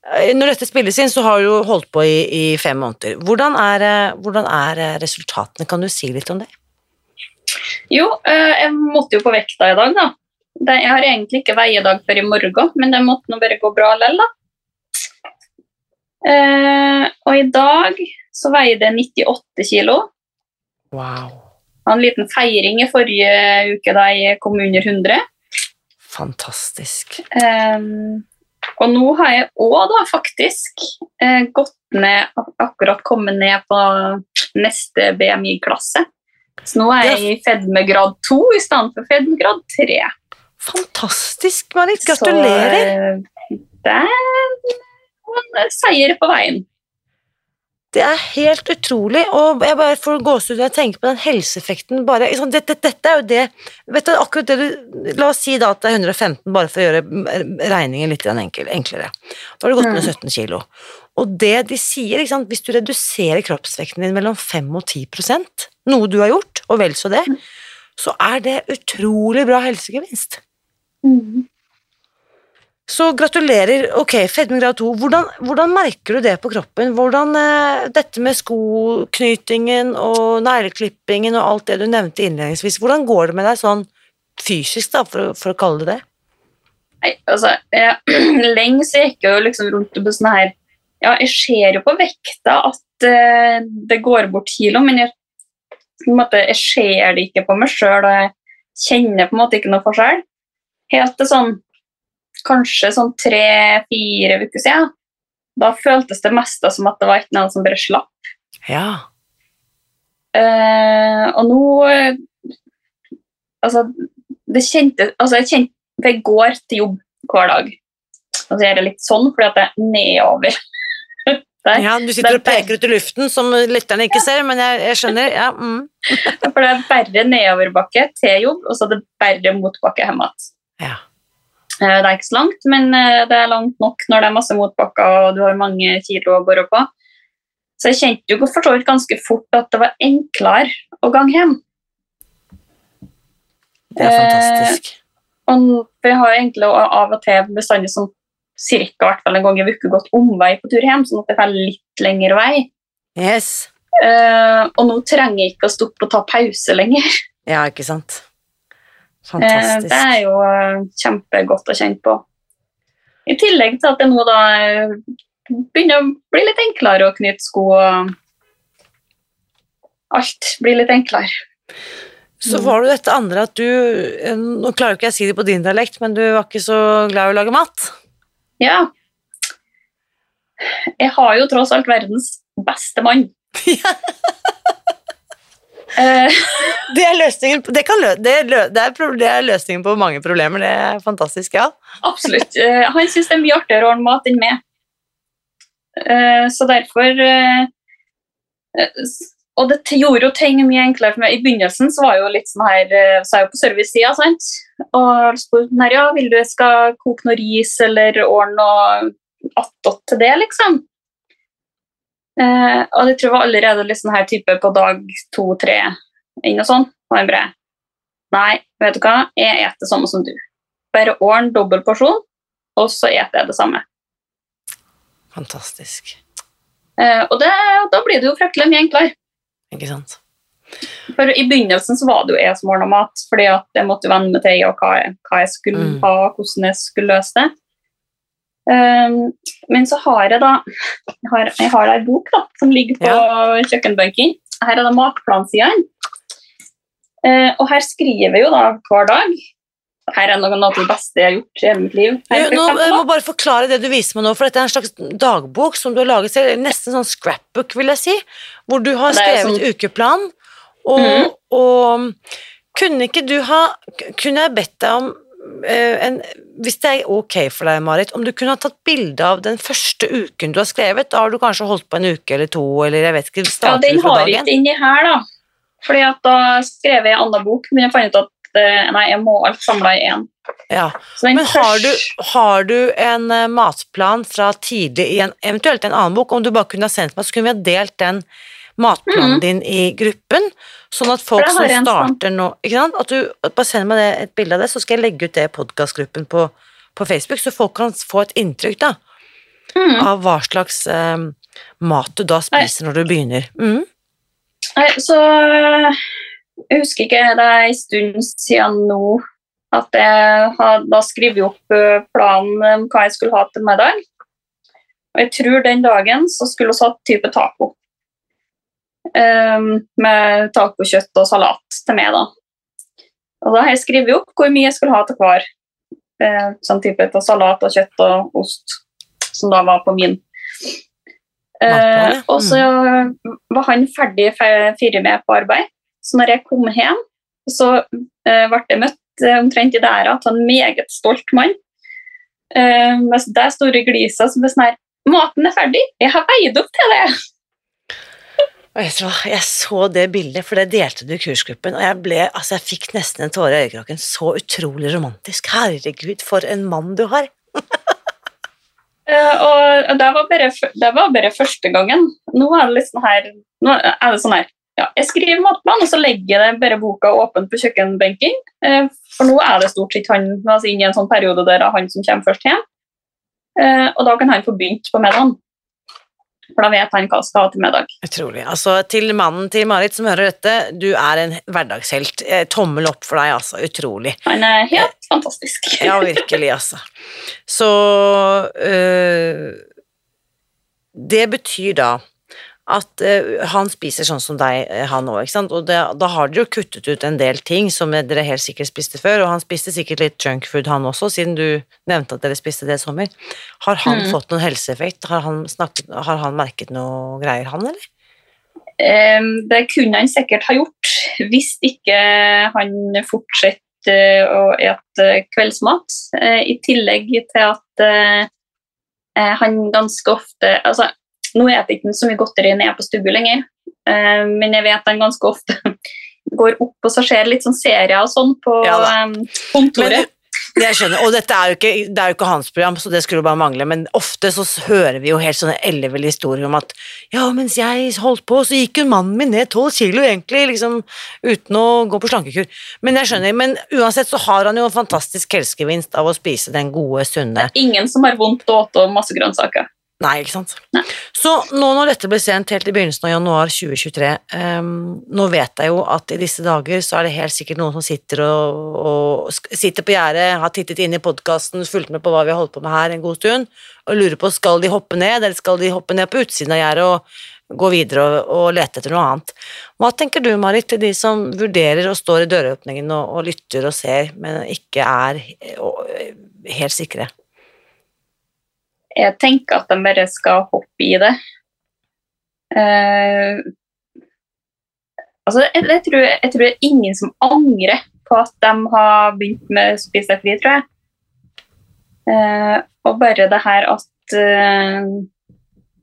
Når dette spilles inn, så har du holdt på i, i fem måneder. Hvordan er, eh, hvordan er eh, resultatene? Kan du si litt om det? Jo, eh, jeg måtte jo på vekta i dag, da. Jeg har egentlig ikke veiedag før i morgen, men det måtte nå bare gå bra likevel, da. Eh, og i dag så veier det 98 kilo. Wow. Hadde en liten feiring i forrige uke da jeg kom under 100. Fantastisk. Eh, og nå har jeg òg da faktisk eh, gått ned, akkurat kommet ned på neste BMI-klasse. Så nå er jeg i fedmegrad 2 i stedet for fedmegrad 3. Fantastisk, Marit. Gratulerer. Så, eh, det er en seier på veien. Det er helt utrolig, og jeg bare får gåsehud når jeg tenker på den helseeffekten. Bare, liksom, det, dette, dette er jo det vet du, akkurat det du, La oss si da at det er 115, bare for å gjøre regningen litt enklere. Da har du gått ned Mm. 17 kilo. Og det de sier, sant, hvis du reduserer kroppsvekten din mellom 5 og 10% noe du har gjort, og vel så det, så er det utrolig bra helsegevinst. Så gratulerer. Ok, fedme grad 2. Hvordan, hvordan merker du det på kroppen? Hvordan eh, Dette med skoknytingen og negleklippingen og alt det du nevnte innledningsvis, hvordan går det med deg sånn fysisk, da, for, for å kalle det det? Nei, altså, jeg, lenge så gikk jeg jo liksom rundt på sånn her Ja, jeg ser jo på vekta at eh, det går bort kilo, men jeg, måte, jeg ser det ikke på meg sjøl, og jeg kjenner på en måte ikke noe forskjell. Helt til sånn kanskje sånn tre-fire uker siden. Da føltes det mest som at det var ikke noen som bare slapp. Ja. Uh, og nå Altså, det kjente, altså jeg kjente for Jeg går til jobb hver dag. Og så gjør jeg litt sånn fordi at det er nedover. Der. ja. Du sitter og er peker ut i luften, som lytterne ikke ser, men jeg, jeg skjønner. Ja, mm. For det er bare nedoverbakke til jobb, og så er det bare motbakke hjemme igjen. ja. Eh, Det er ikke så langt, men eh, det er langt nok når det er masse motbakker og du har mange kilo å bore på. Så jeg kjente jo for så vidt ganske fort at det var enklere å gange hjem. Det er Eh, fantastisk. Og for jeg har egentlig av og til bestandig sånn cirka hvert fall en gang i uka gått omvei på tur hjem, sånn at jeg får litt lengre vei. Yes. Eh, og nå trenger jeg ikke å stoppe og ta pause lenger. Ja, ikke sant. Eh, Fantastisk. det er jo eh, kjempegodt å kjenne på. I tillegg til at det nå da eh, begynner å bli litt enklere å knytte sko og alt blir litt enklere. Så var det dette andre at du eh, Nå klarer ikke jeg å si det på din dialekt, men du var ikke så glad i å lage mat. Ja. Jeg har jo tross alt verdens beste mann. Eh, Det er løsningen det lø, det lø, det, er, løsningen på mange problemer. Det er fantastisk, ja. absolutt. Eh, han syns det er mye artigere å ordne mat enn meg. Eh, så derfor Og det gjorde jo ting mye enklere for meg. I begynnelsen så var jeg jo litt sånn her Så er jeg jo på servicesida, sant. Og spurte sånn her, ja, vil du skal koke noe ris eller ordne noe attåt til det, liksom. Eh, og jeg tror det var allerede sånn her type på dag to-tre inn og sånn. Og han bare Nei, vet du hva, jeg eter samme som du. Bare ordn dobbel porsjon, og så spiser jeg det samme. Fantastisk. Eh, og det, da blir det jo fryktelig mye enklere. Ikke sant. For I begynnelsen så var det jo jeg som ordna mat, fordi at jeg måtte venne meg til og hva jeg, hva jeg skulle Mm. ha, hvordan jeg skulle løse det. Um, men så har jeg da Jeg har, jeg har ei bok da, som ligger på kjøkkenbenken. Her er det matplansidene. Eh, og her skriver jeg jo da hver dag. Her er noe av det beste jeg har gjort i hele mitt liv. Her, nå, jeg må bare forklare det du viser meg nå, for dette er en slags dagbok som du har laget selv, nesten sånn scrapbook, vil jeg si, hvor du har skrevet sånn- ukeplan, og, mm. og kunne ikke du ha, kunne jeg bedt deg om en, hvis det er ok for deg, Marit, om du kunne ha tatt bilde av den første uken du har skrevet, da har du kanskje holdt på en uke eller to, eller jeg vet ikke, Ja, den har dagen? ikke inni her, da. Fordi at da skrev jeg en annen bok, men jeg fant ut at eh, nei, jeg må alt samla i én. Ja. Men har du, har du en eh, matplan fra tidlig i en, eventuelt en annen bok, om du bare kunne ha sendt meg, så kunne vi ha delt den matplanen mm. din i gruppen, sånn at folk som jeg sånn. starter nå, at du bare send meg det, et bilde av det, så skal jeg legge ut det i podcastgruppen på, på Facebook, så folk kan få et inntrykk da, mm. av hva slags eh, mat du da spiser når du begynner. Mm. Så Jeg husker ikke, det er en stund siden nå at jeg har da skrevet opp øh, planen om hva jeg skulle ha til middag. Og jeg tror den dagen så skulle vi hatt type taco. Ehm, med tacokjøtt og salat til meg, da. Og da har jeg skrevet opp hvor mye jeg skulle ha til hver. Eh, sånn type av salat og kjøtt og ost, som da var på min. Eh, og så var han ferdig fe- fire med på arbeid. Så når jeg kom hjem, så eh, ble jeg møtt eh, omtrent i dæra av en meget stolt mann. Eh, med det store gliset som ble sånn her Maten er ferdig, jeg har veid opp til det! Og jeg så det bildet, for det delte du i kursgruppen, og jeg ble, altså jeg fikk nesten en tåre i øyekroken, så utrolig romantisk. Herregud, for en mann du har. Og det var, bare, det var bare første gangen. Nå er det liksom her, nå er det sånn her ja, Jeg skriver matplan, og så legger jeg bare boka åpent på kjøkkenbenken. eh, For nå er det stort sett han altså inn i en sånn periode der det er han som kommer først hjem. Eh, Og da kan han få begynt på middagen. For da vet han hva han skal ha til middag. Utrolig. Altså, til mannen til Marit som hører dette, du er en hverdagshelt. Eh, Tommel opp for deg, altså. Utrolig. Han er helt fantastisk. Ja, virkelig, altså. Så øh, Det betyr da at uh, han spiser sånn som deg, øh, han òg, ikke sant. Og det, da har dere jo kuttet ut en del ting som dere helt sikkert spiste før, og han spiste sikkert litt junkfood, han også, siden du nevnte at dere spiste det i sommer. Har han Mm. fått noen helseeffekt? Har han, snakket, har han merket noe greier, han, eller? Um, det kunne han sikkert ha gjort hvis ikke han fortsetter å spise kveldsmat. Uh, I tillegg til at eh, eh, han ganske ofte altså, Nå spiser ikke så mye godteri når jeg er på stugu lenger, eh, men jeg vet han ganske ofte går opp og så ser litt sånn serier og sånn på Ja da. kontoret. Det jeg skjønner, og dette er jo ikke, det er jo ikke hans program, så det skulle bare mangle, men ofte så hører vi jo helt sånne elleville historier om at ja, mens jeg holdt på, så gikk jo mannen min ned tolv kilo egentlig, liksom, uten å gå på slankekur. Men jeg skjønner, men uansett så har han jo en fantastisk helsegevinst av å spise den gode, sunne Ingen som har vondt å spise masse grønnsaker. Nei, ikke sant? Nei. Så nå når dette ble sendt helt i begynnelsen av januar 2023, um, nå vet jeg jo at i disse dager så er det helt sikkert noen som sitter og, og sitter på gjerdet, har tittet inn i podkasten, fulgt med på hva vi har holdt på med her en god stund, og lurer på skal de hoppe ned, eller skal de hoppe ned på utsiden av gjerdet og gå videre og, og lete etter noe annet. Hva tenker du, Marit, til de som vurderer og står i døråpningen og, og lytter og ser, men ikke er eh, eh, helt sikre? Jeg tenker at de bare skal hoppe i det. Uh, altså, jeg, jeg, tror, jeg tror det er ingen som angrer på at de har begynt med Spis deg fri, tror jeg. Uh, og bare det her at uh,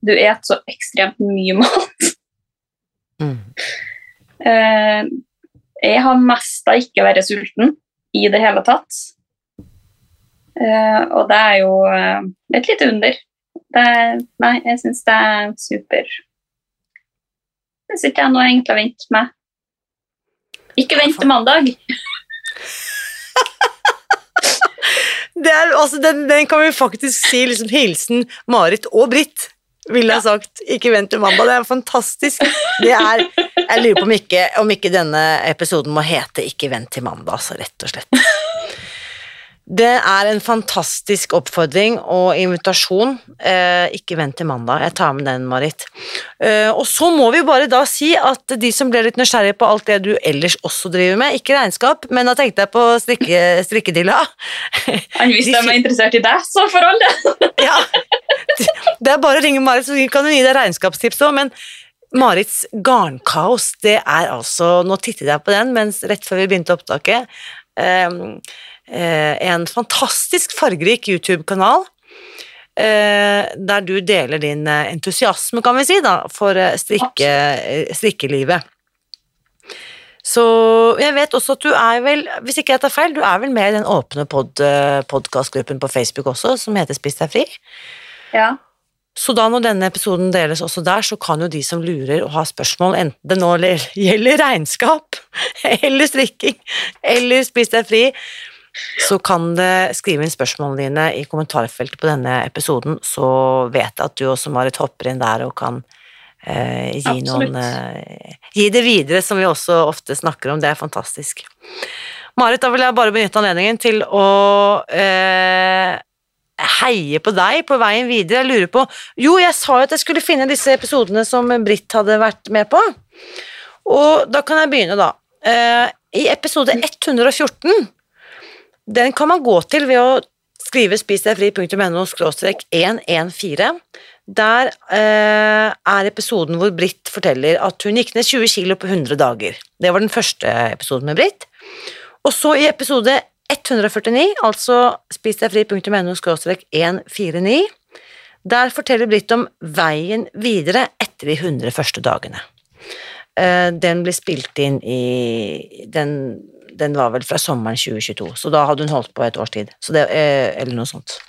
du et så ekstremt mye mat. Mm. Jeg har mest av ikke å være sulten i det hele tatt. Eh, og det er jo eh, et lite under. Det, nei, jeg syns det er super. Det syns ikke jeg noe egentlig å vente med. Ikke vent til mandag. Det er, altså, den, den kan vi faktisk si liksom hilsen Marit og Britt ville ha sagt. Ikke vent til mandag. Det er fantastisk. Det er, jeg lurer på om ikke, om ikke denne episoden må hete Ikke vent til mandag, altså, rett og slett. Det er en fantastisk oppfordring og invitasjon. Eh, ikke vent til mandag. Jeg tar med den, Marit. Eh, og så må vi bare da si at de som ble litt nysgjerrige på alt det du ellers også driver med, ikke regnskap, men da tenkte jeg på strikke, strikkedilla. Han Hvis de er interessert i deg, så for all del. Ja, det er bare å ringe Marit, så kan hun gi deg regnskapstips òg, men Marits garnkaos, det er altså Nå tittet jeg på den mens rett før vi begynte opptaket. eh, en fantastisk fargerik YouTube-kanal. eh, der du deler din eh, entusiasme, kan vi si, da, for eh, strikke, eh, strikkelivet. Så jeg vet også at du er vel, hvis ikke jeg tar feil, du er vel med i den åpne pod, podkastgruppen på Facebook også, som heter Spis deg fri? Ja. Så da når denne episoden deles også der, så kan jo de som lurer og har spørsmål, enten det nå gjelder regnskap, eller strikking, eller spis deg fri, så kan det skrive inn spørsmålene dine i kommentarfeltet på denne episoden, så vet jeg at du også, Marit, hopper inn der og kan eh, gi Absolutt. noen eh, Gi det videre, som vi også ofte snakker om. Det er fantastisk. Marit, da vil jeg bare benytte anledningen til å eh, heie på deg på veien videre. Jeg lurer på Jo, jeg sa jo at jeg skulle finne disse episodene som Britt hadde vært med på. Og da kan jeg begynne, da. Eh, I episode 114, den kan man gå til ved å skrive spisdegfri.no 114. Der eh, er episoden hvor Britt forteller at hun gikk ned 20 kilo på 100 dager. Det var den første episoden med Britt. Og så i episode 149, altså spisdegfri.no 149, der forteller Britt om veien videre etter de 100 første dagene. Eh, Den blir spilt inn i den, den var vel fra sommeren 2022, så da hadde hun holdt på et års tid. Det, eh, eller noe sånt.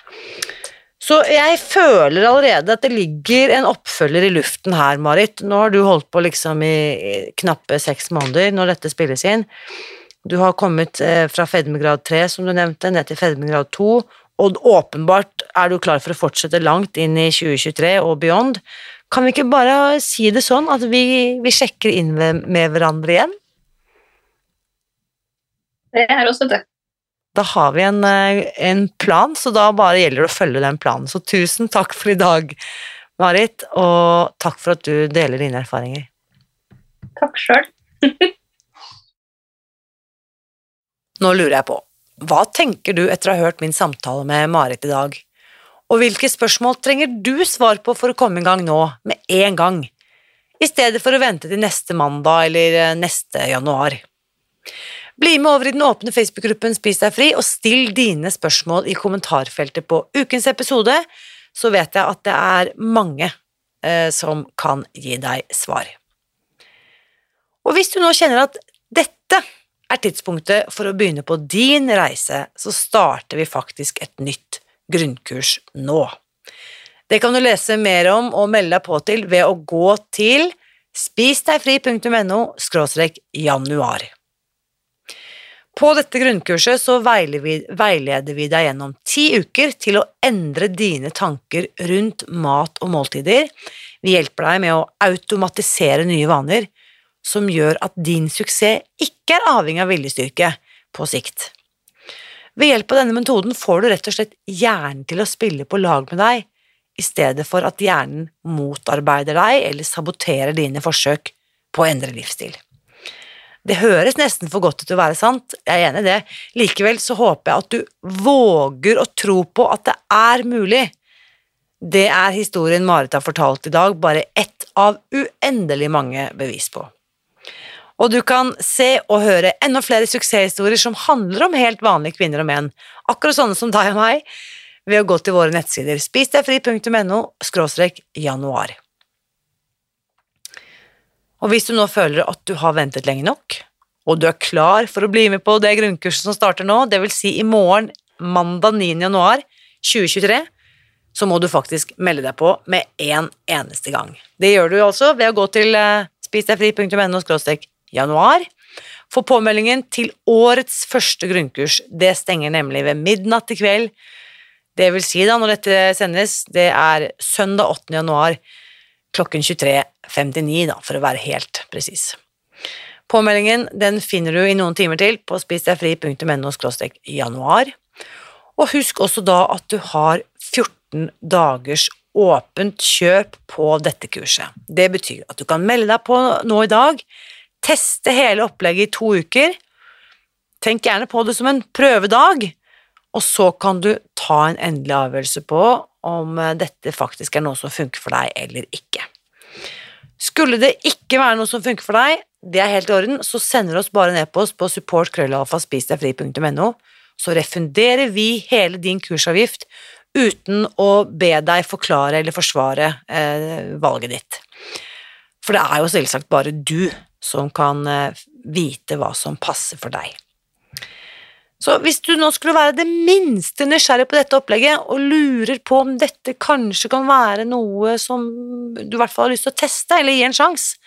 Så jeg føler allerede at det ligger en oppfølger i luften her, Marit. Nå har du holdt på liksom i knappe seks måneder når dette spilles inn. Du har kommet eh, fra fedmegrad 3, som du nevnte, ned til fedmegrad 2, og åpenbart er du klar for å fortsette langt inn i 2023 og beyond. kan vi ikke bare si det sånn at vi, vi sjekker inn med hverandre igjen? Det er også det. Da har vi en, eh, en plan, så da bare gjelder det å følge den planen. Så tusen takk for i dag, Marit, og takk for at du deler dine erfaringer. Takk sjøl. Nå lurer jeg på, hva tenker du etter å ha hørt min samtale med Marit i dag? Og hvilke spørsmål trenger du svar på for å komme i gang nå, med en gang, i stedet for å vente til neste mandag eller eh, neste januar? Bli med over i den åpne Facebook-gruppen Spis deg fri, og still dine spørsmål i kommentarfeltet på ukens episode, så vet jeg at det er mange eh, som kan gi deg svar. Og hvis du nå kjenner at dette er tidspunktet for å begynne på din reise, så starter vi faktisk et nytt grunnkurs nå. Det kan du lese mer om og melde deg på til ved å gå til spisdegfri.no januar. På dette grunnkurset så veileder vi deg gjennom ti uker til å endre dine tanker rundt mat og måltider. Vi hjelper deg med å automatisere nye vaner, som gjør at din suksess ikke er avhengig av viljestyrke på sikt. Ved hjelp av denne metoden får du rett og slett hjernen til å spille på lag med deg, i stedet for at hjernen motarbeider deg eller saboterer dine forsøk på å endre livsstil. Det høres nesten for godt ut til å være sant, jeg er enig i det, likevel så håper jeg at du våger å tro på at det er mulig. Det er historien Marit har fortalt i dag, bare ett av uendelig mange bevis på. Og du kan se og høre enda flere suksesshistorier som handler om helt vanlige kvinner og menn, akkurat sånne som deg og meg, ved å gå til våre nettsider spisdegfri.no januar. Og hvis du nå føler at du har ventet lenge nok, og du er klar for å bli med på det grunnkurset som starter nå, vil si i morgen, mandag 9. januar 2023, så må du faktisk melde deg på med en eneste gang. Det gjør du altså ved å gå til eh, spisdegfri.no januar. Få påmeldingen til årets første grunnkurs, det stenger nemlig ved midnatt i kveld. Det vil si da, når dette sendes, det er søndag 8. januar klokken 23.59, da, for å være helt presis. Påmeldingen den finner du i noen timer til på spisdegfri.no januar. Og husk også da at du har 14 dagers åpent kjøp på dette kurset. Det betyr at du kan melde deg på nå i dag Teste hele opplegget i to uker. Tenk gjerne på det som en prøvedag, og så kan du ta en endelig avgjørelse på om eh, dette faktisk er noe som funker for deg eller ikke. Skulle det ikke være noe som funker for deg, det er helt i orden, så sender du oss bare en e-post på supportkrøllalfaspisdegfri.no, så refunderer vi hele din kursavgift uten å be deg forklare eller forsvare eh, valget ditt. For det er jo selvsagt bare du som kan eh, vite hva som passer for deg. Så hvis du nå skulle være det minste nysgjerrig på dette opplegget og lurer på om dette kanskje kan være noe som du i hvert fall har lyst til å teste eller gi en sjanse,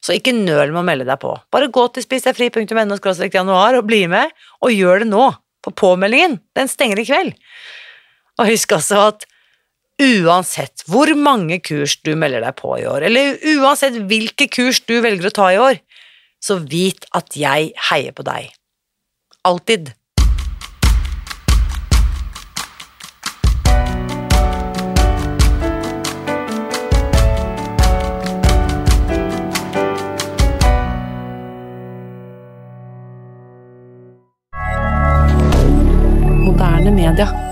så ikke nøl med å melde deg på. Bare gå til spisdegfri.no januar og bli med, og gjør det nå, på påmeldingen. Den stenger i kveld. Og husk altså at uansett hvor mange kurs du melder deg på i år, eller uansett hvilke kurs du velger å ta i år, så vit at jeg heier på deg. Alltid. Inter.